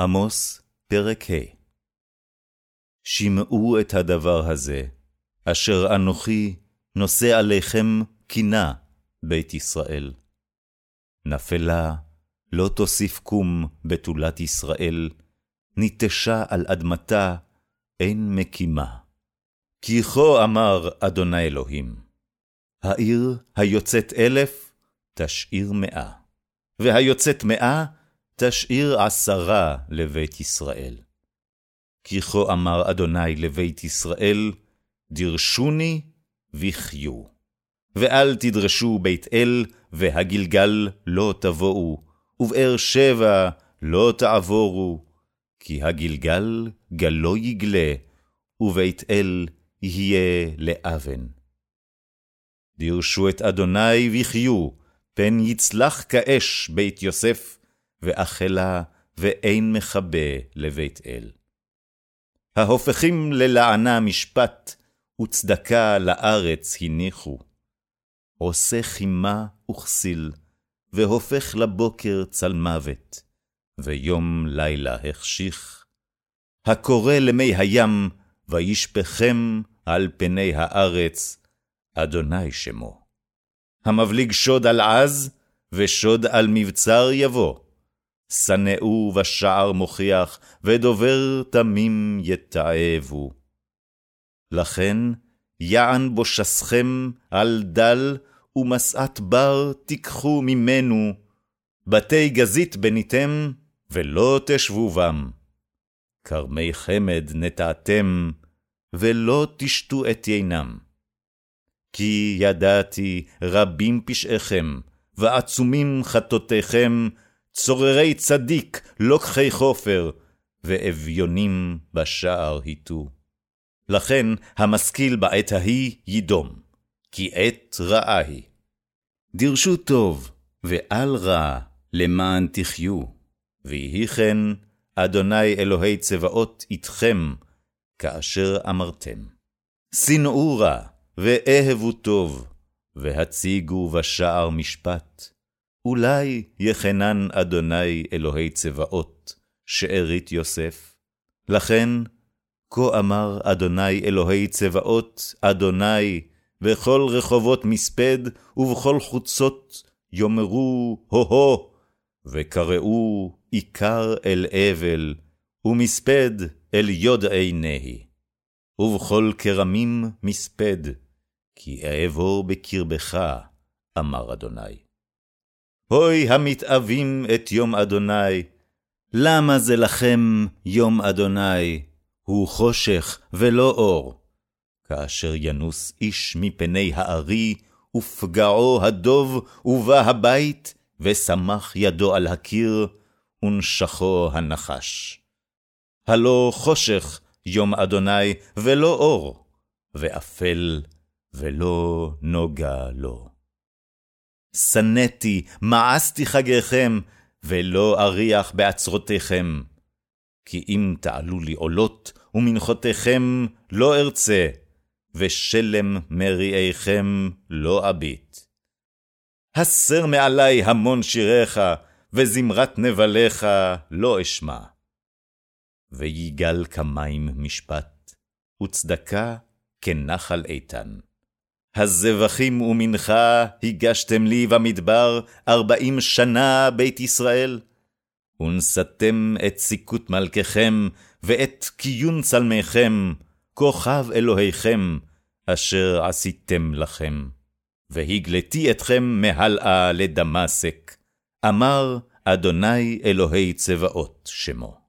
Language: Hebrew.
עמוס, פרק ה' שמעו את הדבר הזה, אשר אנוכי נושא עליכם קינה, בית ישראל. נפלה, לא תוסיף קום בתולת ישראל, ניטשה על אדמתה, אין מקימה. כי כה אמר אדוני אלוהים, העיר היוצאת אלף, תשאיר מאה, והיוצאת מאה, תשאיר עשרה לבית ישראל. כי כה אמר אדוני לבית ישראל, דרשוני וחיו. ואל תדרשו בית אל, והגלגל לא תבואו, ובאר שבע לא תעבורו, כי הגלגל גלו יגלה, ובית אל יהיה לאבן. דירשו את אדוני וחיו, פן יצלח כאש בית יוסף, ואכלה ואין מכבה לבית אל. ההופכים ללענה משפט, וצדקה לארץ הניחו. עושה חימה וכסיל, והופך לבוקר צלמוות, ויום לילה החשיך. הקורא למי הים, וישפכם על פני הארץ, אדוני שמו. המבליג שוד על עז, ושוד על מבצר יבוא. שנאו בשער מוכיח, ודובר תמים יתעבו. לכן יען בו שסכם על דל, ומשאת בר תיקחו ממנו, בתי גזית בניתם, ולא תשבו בם. כרמי חמד נטעתם, ולא תשתו את ינם. כי ידעתי רבים פשעיכם, ועצומים חטאותיכם, צוררי צדיק, לוקחי חופר, ואביונים בשער היטו. לכן המשכיל בעת ההיא יידום, כי עת רעה היא. דירשו טוב, ואל רע, למען תחיו, ויהי כן, אדוני אלוהי צבאות איתכם, כאשר אמרתם. שנאו רע, ואהבו טוב, והציגו בשער משפט. אולי יחנן אדוני אלוהי צבאות, שארית יוסף. לכן, כה אמר אדוני אלוהי צבאות, אדוני, בכל רחובות מספד, ובכל חוצות יאמרו הו-הו, וקראו עיקר אל אבל, ומספד אל יודעי נהי. ובכל כרמים מספד, כי אעבור בקרבך, אמר אדוני. הוי המתאבים את יום אדוני, למה זה לכם יום אדוני, הוא חושך ולא אור. כאשר ינוס איש מפני הארי, ופגעו הדוב, ובא הבית, ושמח ידו על הקיר, ונשכו הנחש. הלא חושך יום אדוני, ולא אור, ואפל, ולא נוגה לו. שנאתי, מאסתי חגיכם, ולא אריח בעצרותיכם. כי אם תעלו לי עולות, ומנחותיכם לא ארצה, ושלם מריעיכם לא אביט. הסר מעלי המון שיריך, וזמרת נבליך לא אשמע. ויגל כמים משפט, וצדקה כנחל איתן. הזבחים ומנחה הגשתם לי במדבר ארבעים שנה בית ישראל, ונשאתם את סיכות מלככם, ואת קיון צלמיכם, כוכב אלוהיכם, אשר עשיתם לכם. והגלתי אתכם מהלאה לדמשק, אמר אדוני אלוהי צבאות שמו.